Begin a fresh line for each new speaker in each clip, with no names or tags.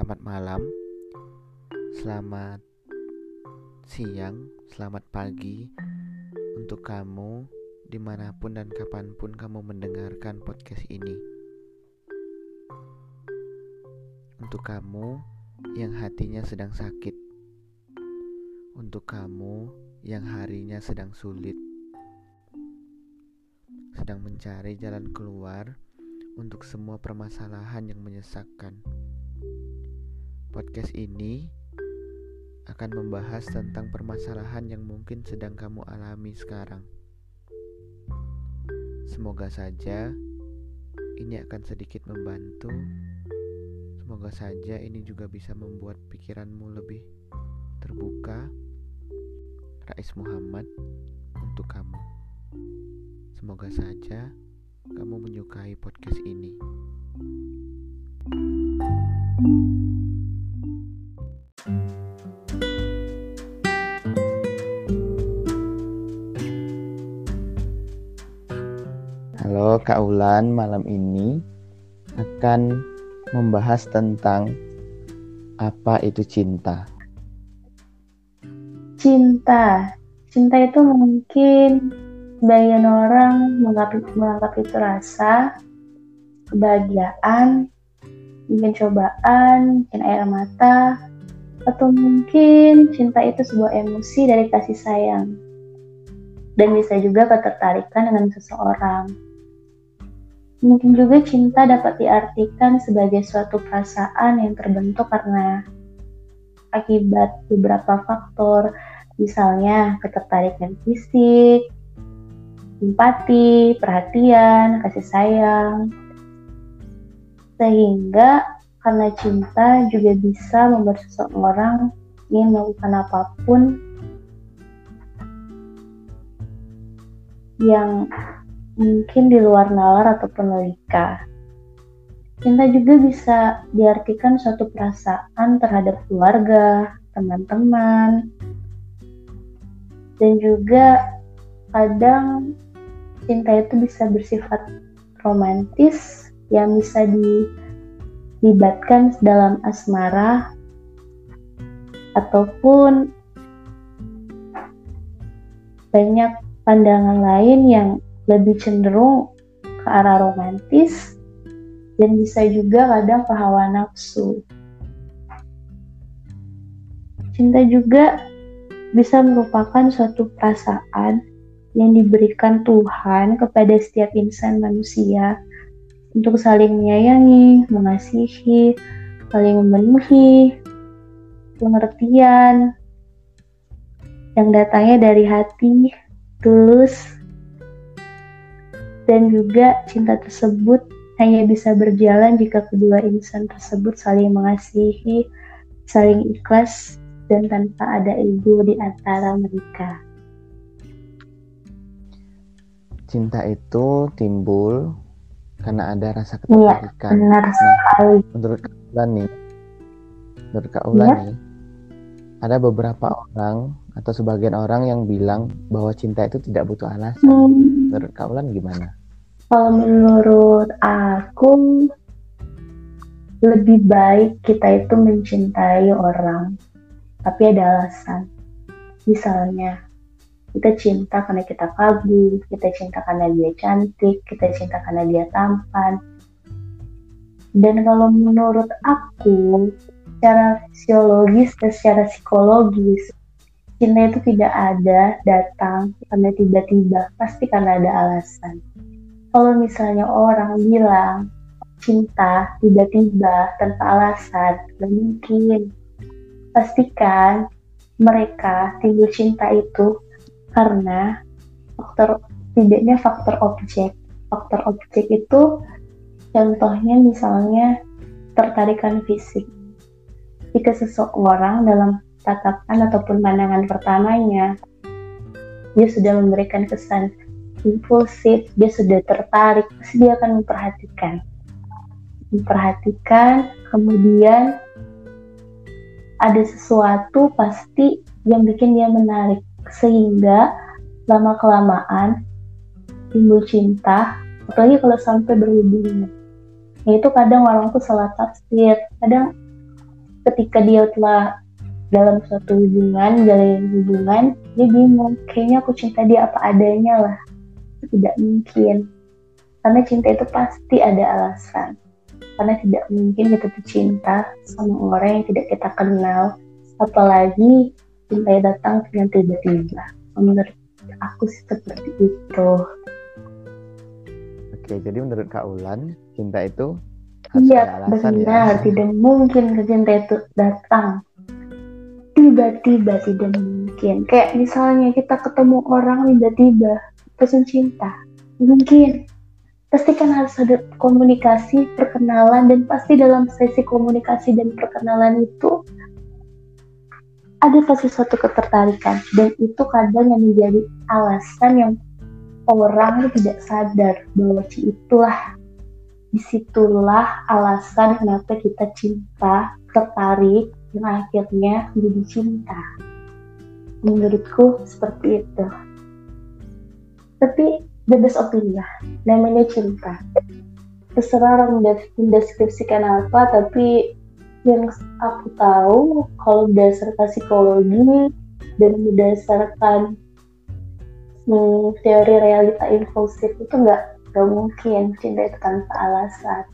selamat malam, selamat siang, selamat pagi untuk kamu di mana pun dan kapan pun kamu mendengarkan podcast ini. Untuk kamu yang hatinya sedang sakit, untuk kamu yang harinya sedang sulit, sedang mencari jalan keluar untuk semua permasalahan yang menyesakkan. Podcast ini akan membahas tentang permasalahan yang mungkin sedang kamu alami sekarang. Semoga saja ini akan sedikit membantu. Semoga saja ini juga bisa membuat pikiranmu lebih terbuka. Rais Muhammad untuk kamu. Semoga saja kamu menyukai podcast ini. Kak Ulan, malam ini akan membahas tentang apa itu cinta.
Cinta. Cinta itu mungkin sebagian orang menganggap, menganggap itu rasa kebahagiaan, mungkin cobaan, mungkin air mata, atau mungkin cinta itu sebuah emosi dari kasih sayang. Dan bisa juga ketertarikan dengan seseorang. Mungkin juga cinta dapat diartikan sebagai suatu perasaan yang terbentuk karena akibat beberapa faktor, misalnya ketertarikan fisik, empati, perhatian, kasih sayang. Sehingga karena cinta juga bisa membuat seseorang ingin melakukan apa pun yang mungkin di luar nalar ataupun logika. Cinta juga bisa diartikan suatu perasaan terhadap keluarga, teman-teman, dan juga kadang cinta itu bisa bersifat romantis yang bisa dilibatkan dalam asmara ataupun banyak pandangan lain yang lebih cenderung ke arah romantis dan bisa juga kadang ke hawa nafsu. Cinta juga bisa merupakan suatu perasaan yang diberikan Tuhan kepada setiap insan manusia untuk saling menyayangi, mengasihi, saling memenuhi, pengertian yang datangnya dari hati tulus dan juga cinta tersebut hanya bisa berjalan jika kedua insan tersebut saling mengasihi, saling ikhlas, dan tanpa ada ego di antara mereka.
Cinta itu timbul karena ada rasa ketertarikan.
Iya, benar sekali.
Nah, menurut Kak Ulan nih, menurut Kak Ulan ya. nih, ada beberapa orang atau sebagian orang yang bilang bahwa cinta itu tidak butuh alasan. Hmm. Menurut Kak Ulan gimana?
Kalau menurut aku lebih baik kita itu mencintai orang, tapi ada alasan. Misalnya, kita cinta karena kita kagum, kita cinta karena dia cantik, kita cinta karena dia tampan. Dan kalau menurut aku, secara fisiologis dan secara psikologis, cinta itu tidak ada datang karena tiba-tiba, pasti karena ada alasan kalau misalnya orang bilang cinta tiba-tiba tanpa alasan, gak mungkin. Pastikan mereka timbul cinta itu karena faktor tidaknya faktor objek. Faktor objek itu contohnya misalnya tertarikan fisik. Jika seseorang dalam tatapan ataupun pandangan pertamanya dia sudah memberikan kesan impulsif, dia sudah tertarik, pasti dia akan memperhatikan. Memperhatikan, kemudian ada sesuatu pasti yang bikin dia menarik. Sehingga lama-kelamaan timbul cinta, apalagi kalau sampai berhubungan. Ya itu kadang orang tuh salah tafsir, kadang ketika dia telah dalam suatu hubungan, jalan hubungan, dia bingung, kayaknya aku cinta dia apa adanya lah. Tidak mungkin. Karena cinta itu pasti ada alasan. Karena tidak mungkin kita tuh cinta sama orang yang tidak kita kenal. Apalagi cinta yang datang dengan tiba-tiba. Menurut aku sih seperti itu.
Oke, jadi menurut Kak Ulan, cinta itu harus
Iya,
ada alasan
benar.
ya.
Tidak mungkin cinta itu datang tiba-tiba tidak mungkin. Kayak misalnya kita ketemu orang tiba-tiba langsung cinta, mungkin. Pasti kan harus ada komunikasi, perkenalan, dan pasti dalam sesi komunikasi dan perkenalan itu ada pasti suatu ketertarikan. Dan itu kadang yang menjadi alasan yang orang tidak sadar bahwa itulah di situlah alasan kenapa kita cinta tertarik dan akhirnya menjadi cinta. Menurutku seperti itu tapi bebas opini lah namanya cinta. Terserah orang mendeskripsikan apa tapi yang aku tahu kalau berdasarkan psikologi dan berdasarkan hmm, teori realita impulsif itu nggak nggak mungkin cinta itu tanpa alasan.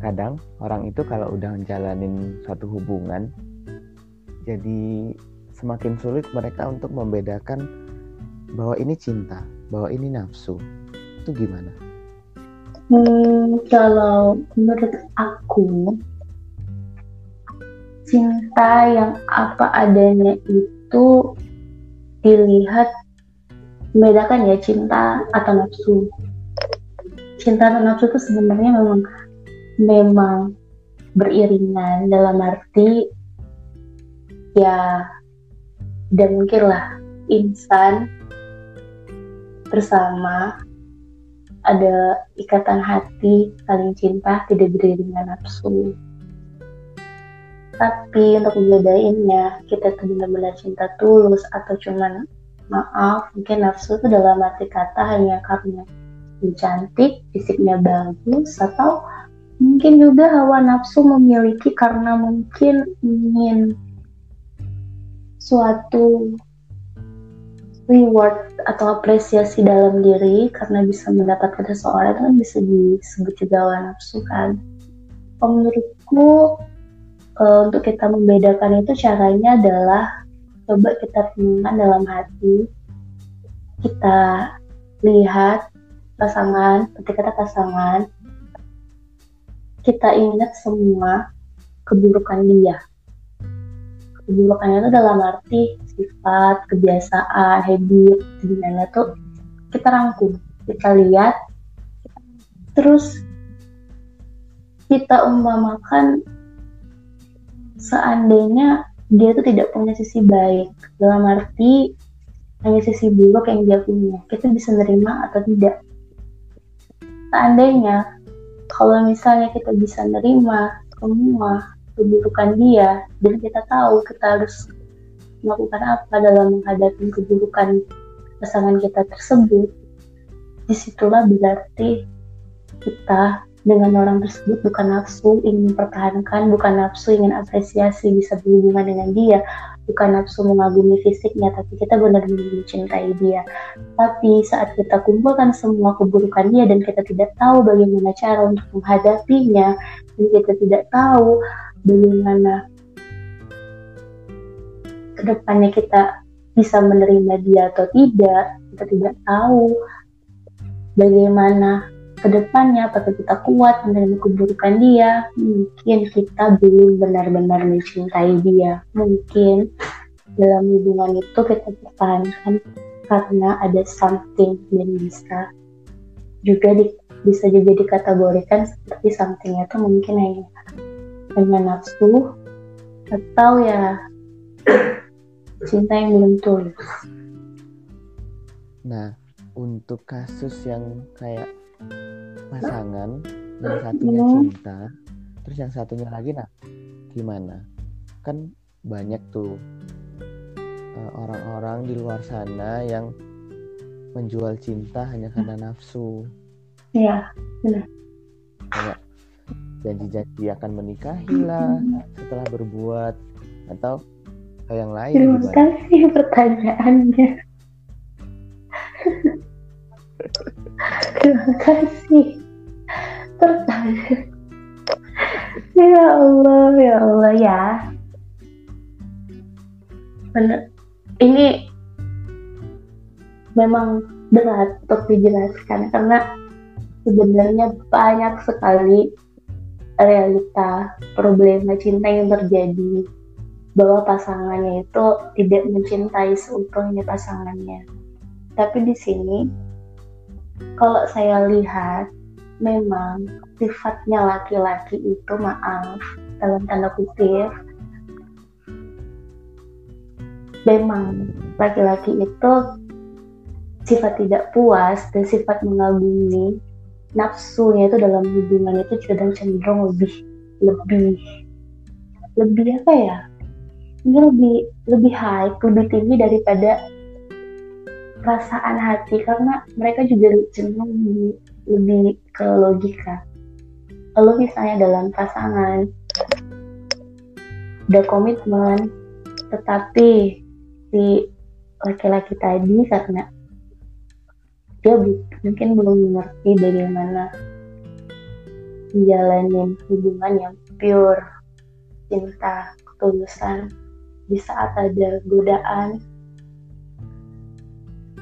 Kadang orang itu kalau udah menjalanin suatu hubungan, jadi semakin sulit mereka untuk membedakan bahwa ini cinta, bahwa ini nafsu. Itu gimana?
Hmm, kalau menurut aku cinta yang apa adanya itu dilihat membedakan ya cinta atau nafsu. Cinta atau nafsu itu sebenarnya memang memang beriringan dalam arti ya dan mungkin lah insan bersama ada ikatan hati, saling cinta, tidak beriringan nafsu. Tapi untuk membedainnya, kita tuh benar-benar cinta tulus atau cuman maaf, mungkin nafsu itu dalam arti kata hanya karena cantik, fisiknya bagus, atau mungkin juga hawa nafsu memiliki karena mungkin ingin suatu reward atau apresiasi dalam diri karena bisa mendapatkan seseorang kan bisa disebut juga nafsu kan. Menurutku uh, untuk kita membedakan itu caranya adalah coba kita renungkan dalam hati, kita lihat pasangan, ketika kita pasangan, kita ingat semua keburukan dia keburukannya itu dalam arti sifat, kebiasaan, habit, gimana tuh kita rangkum, kita lihat, terus kita umpamakan seandainya dia tuh tidak punya sisi baik, dalam arti hanya sisi buruk yang dia punya, kita bisa nerima atau tidak. Seandainya kalau misalnya kita bisa nerima semua keburukan dia. Dan kita tahu kita harus melakukan apa dalam menghadapi keburukan pasangan kita tersebut. Di situlah berarti kita dengan orang tersebut bukan nafsu ingin mempertahankan bukan nafsu ingin apresiasi bisa berhubungan dengan dia bukan nafsu mengagumi fisiknya tapi kita benar-benar mencintai dia. Tapi saat kita kumpulkan semua keburukan dia dan kita tidak tahu bagaimana cara untuk menghadapinya dan kita tidak tahu bagaimana ke depannya kita bisa menerima dia atau tidak kita tidak tahu bagaimana ke depannya apakah kita kuat menerima keburukan dia. Mungkin kita belum benar-benar mencintai dia. Mungkin dalam hubungan itu kita pertahankan karena ada something dan bisa juga di, bisa juga dikategorikan seperti somethingnya itu mungkin hanya dengan nafsu atau ya cinta yang belum tulus.
Nah, untuk kasus yang kayak pasangan, yang satunya
Hmm.
cinta, terus yang satunya lagi, nah gimana? Kan banyak tuh eh, orang-orang di luar sana yang menjual cinta hanya karena nafsu.
Iya,
Kayak janji-janji akan menikahi lah setelah berbuat atau hal yang lain
Terima
gimana?
kasih pertanyaannya. Terima kasih. Pertanyaan. Ya Allah, ya Allah ya. Bener. Ini memang berat untuk dijelaskan karena sebenarnya banyak sekali realita problema cinta yang terjadi bahwa pasangannya itu tidak mencintai seutuhnya pasangannya. Tapi di sini kalau saya lihat memang sifatnya laki-laki itu maaf dalam tanda kutip memang laki-laki itu sifat tidak puas dan sifat mengagumi nafsunya itu dalam hubungan itu kadang cenderung lebih lebih lebih apa ya? Ini lebih lebih high lebih tinggi daripada perasaan hati karena mereka juga cenderung lebih, lebih ke logika. Lalu misalnya dalam pasangan ada komitmen tetapi si laki-laki tadi karena dia mungkin belum mengerti bagaimana menjalani hubungan yang pure cinta ketulusan. Di saat ada godaan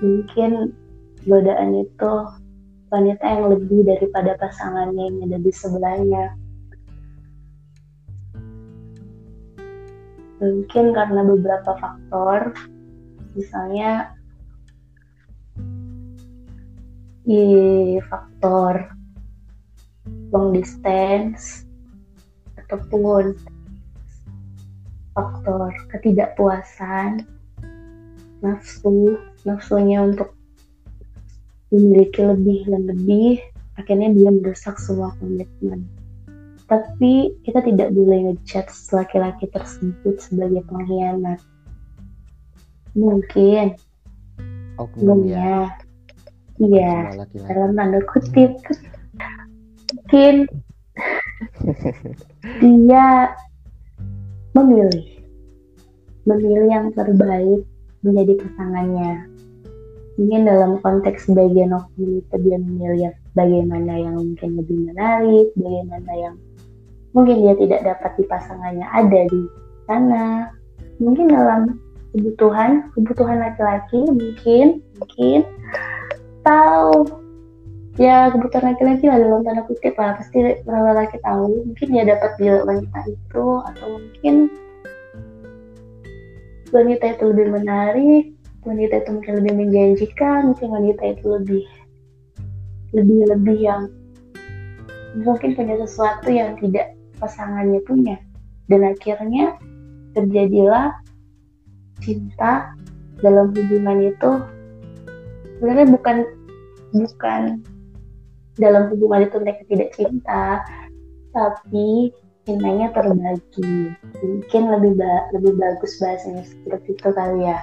mungkin godaan itu wanita yang lebih daripada pasangannya yang ada di sebelahnya. Mungkin karena beberapa faktor misalnya di faktor long distance ataupun faktor ketidakpuasan nafsu nafsunya untuk memiliki lebih dan lebih akhirnya dia merusak semua komitmen. Tapi kita tidak boleh ngechat laki-laki tersebut sebagai pengkhianat. Mungkin.
Oknum ya.
Iya, dalam tanda kutip. Mungkin dia memilih, memilih yang terbaik menjadi pasangannya. Mungkin dalam konteks bagian oknum itu dia memilih bagaimana yang mungkin lebih menarik, bagaimana yang mungkin dia tidak dapat di pasangannya ada di sana. Mungkin dalam kebutuhan, kebutuhan laki-laki mungkin, mungkin tahu. Ya kebutuhan laki-laki lah dalam tanda kutip lah. Pasti laki tahu. Mungkin dia dapat di wanita itu atau mungkin wanita itu lebih menarik wanita itu mungkin lebih menjanjikan mungkin wanita itu lebih lebih lebih yang mungkin punya sesuatu yang tidak pasangannya punya. Dan akhirnya terjadilah cinta dalam hubungan itu. Sebenarnya bukan bukan dalam hubungan itu mereka tidak cinta tapi cintanya terbagi mungkin lebih ba lebih bagus bahasanya seperti itu kali ya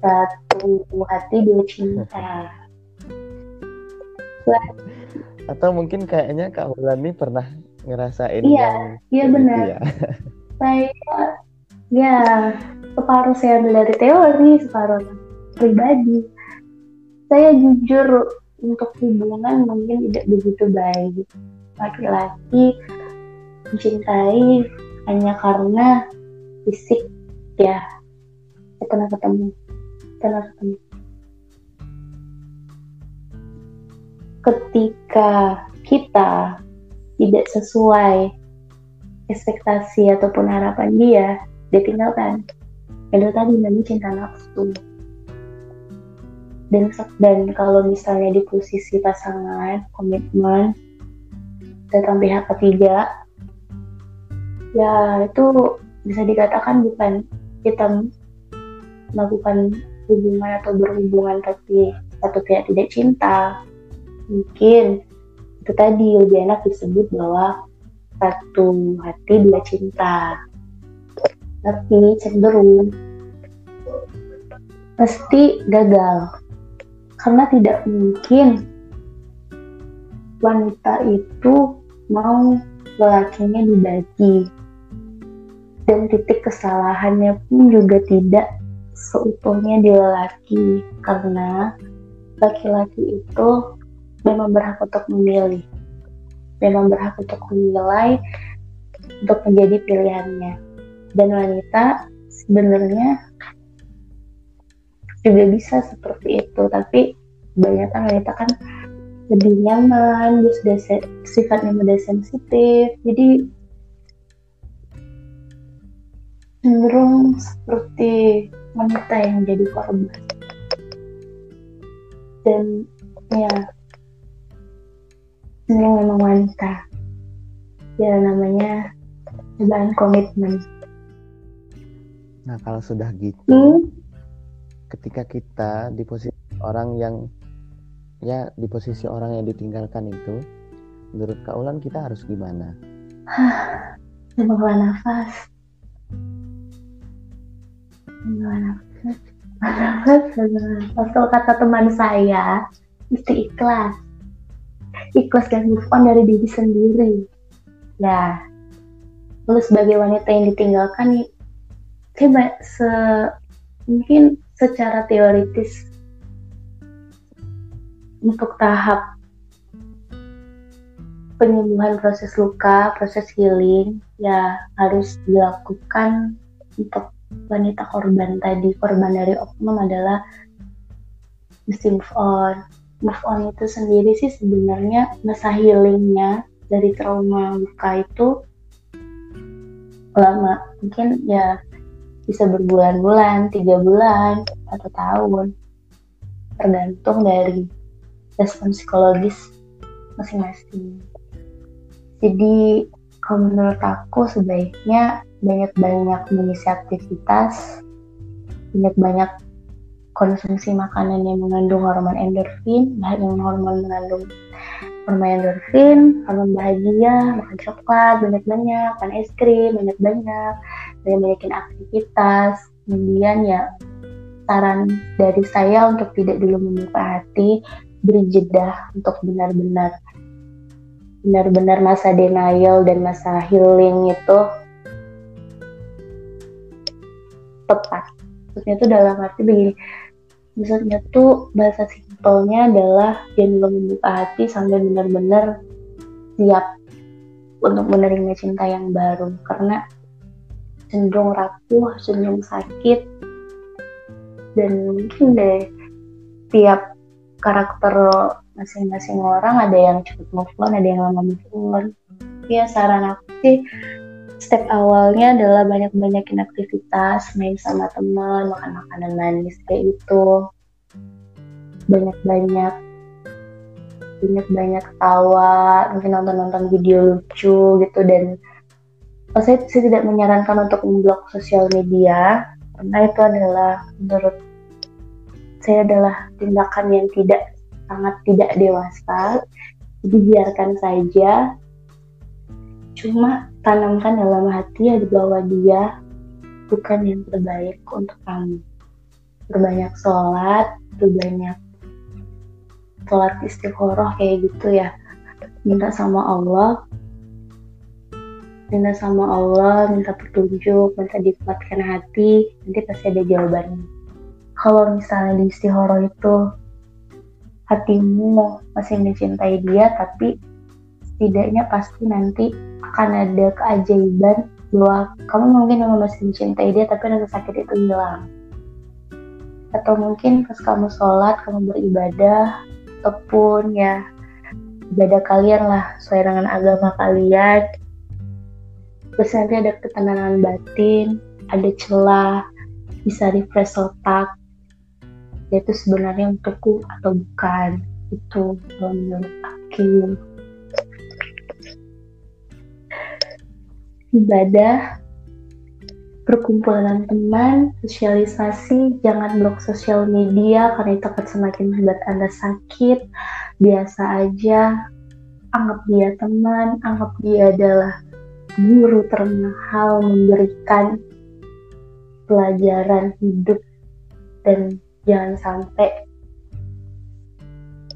satu hati dua cinta
Atau mungkin kayaknya Kak Wulan nih pernah ngerasain
Iya,
yang
iya
kayak
benar.
gitu ya.
saya ya separuh saya dari teori separuh pribadi saya jujur untuk hubungan mungkin tidak begitu baik. Laki-laki mencintai hanya karena fisik ya. Saya pernah ketemu pernah ketemu. Ketika kita tidak sesuai ekspektasi ataupun harapan dia dia tinggalkan. Itu tadi namanya cinta nafsu dan dan kalau misalnya di posisi pasangan komitmen datang pihak ketiga ya itu bisa dikatakan bukan kita melakukan hubungan atau berhubungan tapi satu pihak tidak cinta. Mungkin itu tadi lebih enak disebut bahwa satu hati dua cinta. Tapi cenderung pasti gagal karena tidak mungkin wanita itu mau lelakinya dibagi. Dan titik kesalahannya pun juga tidak seutuhnya di lelaki. Karena laki-laki itu memang berhak untuk memilih. Memang berhak untuk menilai untuk menjadi pilihannya. Dan wanita sebenarnya juga bisa seperti itu. Tapi banyak kan wanita kan lebih nyaman dia sudah sifatnya mudah sensitif. Jadi cenderung seperti wanita yang jadi korban. Dan ya cenderung memang wanita. Ya namanya cobaan komitmen.
Nah kalau sudah gitu
hmm?
Ketika kita di posisi orang yang ya di posisi orang yang ditinggalkan itu menurut Kak Ulan kita harus gimana?
Mengelola nafas. Mengelola nafas. Nafas, kata teman saya, mesti ikhlas. Ikhlas dan move on dari diri sendiri. Ya, lalu sebagai wanita yang ditinggalkan, saya se mungkin secara teoritis untuk tahap penyembuhan proses luka, proses healing ya harus dilakukan untuk wanita korban tadi. Korban dari oknum adalah move on. Move on itu sendiri sih sebenarnya masa healingnya dari trauma luka itu lama. Mungkin ya bisa berbulan-bulan, tiga bulan, atau tahun, tergantung dari respon psikologis masing-masing. Jadi kalau menurut aku sebaiknya banyak-banyak mengisi aktivitas, banyak-banyak konsumsi makanan yang mengandung hormon endorfin, bahan hormon mengandung hormon endorfin, hormon bahagia, makan coklat banyak-banyak, makan es krim banyak-banyak, banyak-banyakin aktivitas. Kemudian ya saran dari saya untuk tidak dulu membuka hati, beri jeda untuk benar-benar benar-benar masa denial dan masa healing itu tepat. Maksudnya itu dalam arti begini, maksudnya tuh bahasa simpelnya adalah jangan membuka hati sampai benar-benar siap untuk menerima cinta yang baru karena cenderung rapuh, cenderung sakit dan mungkin deh tiap karakter masing-masing orang ada yang cepet move on, ada yang lama move on. Ya saran aku sih step awalnya adalah banyak-banyakin aktivitas, main sama teman, makan makanan manis kayak itu. Banyak-banyak banyak-banyak tawa, mungkin nonton-nonton video lucu gitu dan saya, saya tidak menyarankan untuk memblok sosial media. Karena itu adalah menurut saya adalah tindakan yang tidak sangat tidak dewasa. Jadi biarkan saja. Cuma tanamkan dalam hati ya bahwa dia bukan yang terbaik untuk kamu. Berbanyak sholat berbanyak sholat istiqoroh kayak gitu ya. Minta sama Allah minta sama Allah minta petunjuk minta dikuatkan hati nanti pasti ada jawabannya. Kalau misalnya di istiqoroh itu hatimu masih mencintai dia tapi setidaknya pasti nanti akan ada keajaiban bahwa kamu mungkin memang masih mencintai dia tapi rasa sakit itu hilang. Atau mungkin pas kamu sholat kamu beribadah ataupun ya ibadah kalian lah sesuai dengan agama kalian terus nanti ada ketenangan batin ada celah bisa refresh otak. Itu sebenarnya untukku atau bukan? Itu kalau menurut aku. Ibadah perkumpulan teman, sosialisasi, jangan blok sosial media karena itu akan semakin membuat Anda sakit. Biasa aja, anggap dia teman, anggap dia adalah guru termahal memberikan pelajaran hidup dan jangan sampai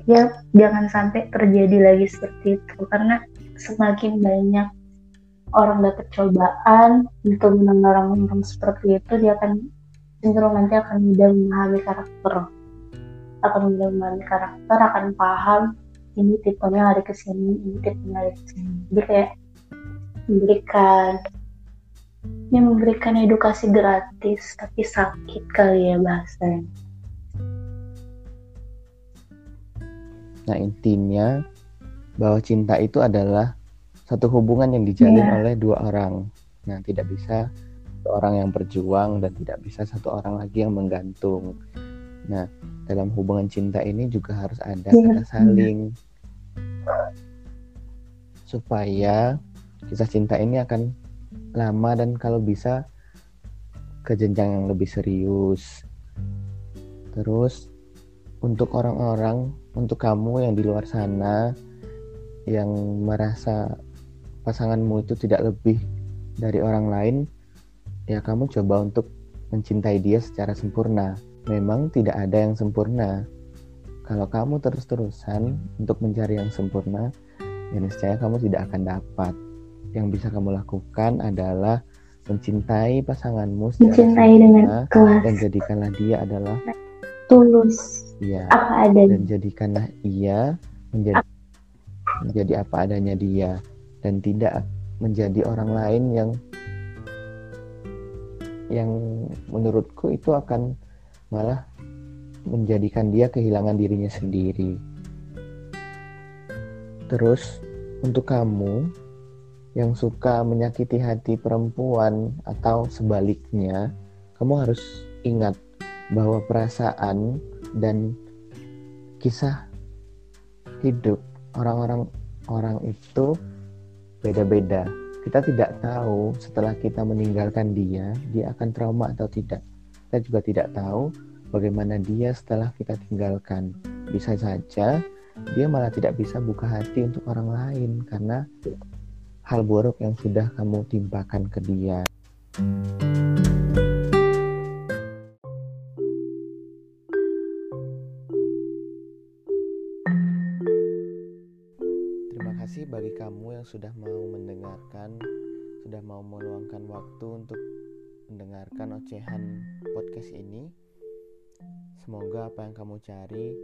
ya jangan sampai terjadi lagi seperti itu. Karena semakin banyak orang dapat cobaan untuk mendengar orang-orang seperti itu dia akan cenderung nanti akan mudah memahami karakter. Akan mudah memahami karakter akan paham ini tipenya lari ke sini ini tipenya lari ke sini. Jadi kayak memberikan ini memberikan edukasi gratis tapi sakit kali ya bahasanya
nah intinya bahwa cinta itu adalah satu hubungan yang dijalin yeah. oleh dua orang. Nah, tidak bisa satu orang yang berjuang dan tidak bisa satu orang lagi yang menggantung. Nah, dalam hubungan cinta ini juga harus ada yeah. kata saling supaya kisah cinta ini akan lama dan kalau bisa ke jenjang yang lebih serius. Terus untuk orang-orang, untuk kamu yang di luar sana yang merasa pasanganmu itu tidak lebih dari orang lain, ya kamu coba untuk mencintai dia secara sempurna. Memang tidak ada yang sempurna. Kalau kamu terus-terusan untuk mencari yang sempurna, ya niscaya kamu tidak akan dapat. Yang bisa kamu lakukan adalah mencintai pasanganmu
mencintai dengan kelas
dan jadikanlah dia adalah
tulus.
Ya.
Apa adanya.
Dan jadikanlah ia menjadi menjadi apa adanya dia dan tidak menjadi orang lain yang yang menurutku itu akan malah menjadikan dia kehilangan dirinya sendiri. Terus untuk kamu yang suka menyakiti hati perempuan atau sebaliknya, kamu harus ingat bahwa perasaan dan kisah hidup orang-orang orang itu beda-beda. Kita tidak tahu setelah kita meninggalkan dia, dia akan trauma atau tidak. Kita juga tidak tahu bagaimana dia setelah kita tinggalkan. Bisa saja dia malah tidak bisa buka hati untuk orang lain karena hal buruk yang sudah kamu timpakan ke dia. kasih bagi kamu yang sudah mau mendengarkan, sudah mau meluangkan waktu untuk mendengarkan ocehan podcast ini. Semoga apa yang kamu cari,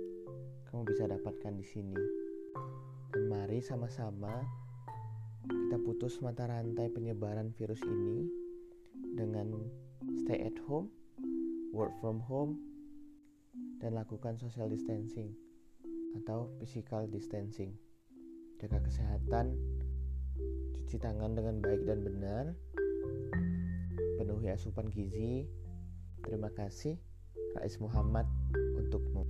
kamu bisa dapatkan di sini. Dan mari sama-sama kita putus mata rantai penyebaran virus ini dengan stay at home, work from home, dan lakukan social distancing atau physical distancing jaga kesehatan, cuci tangan dengan baik dan benar, penuhi asupan gizi. Terima kasih, Rais Muhammad, untukmu.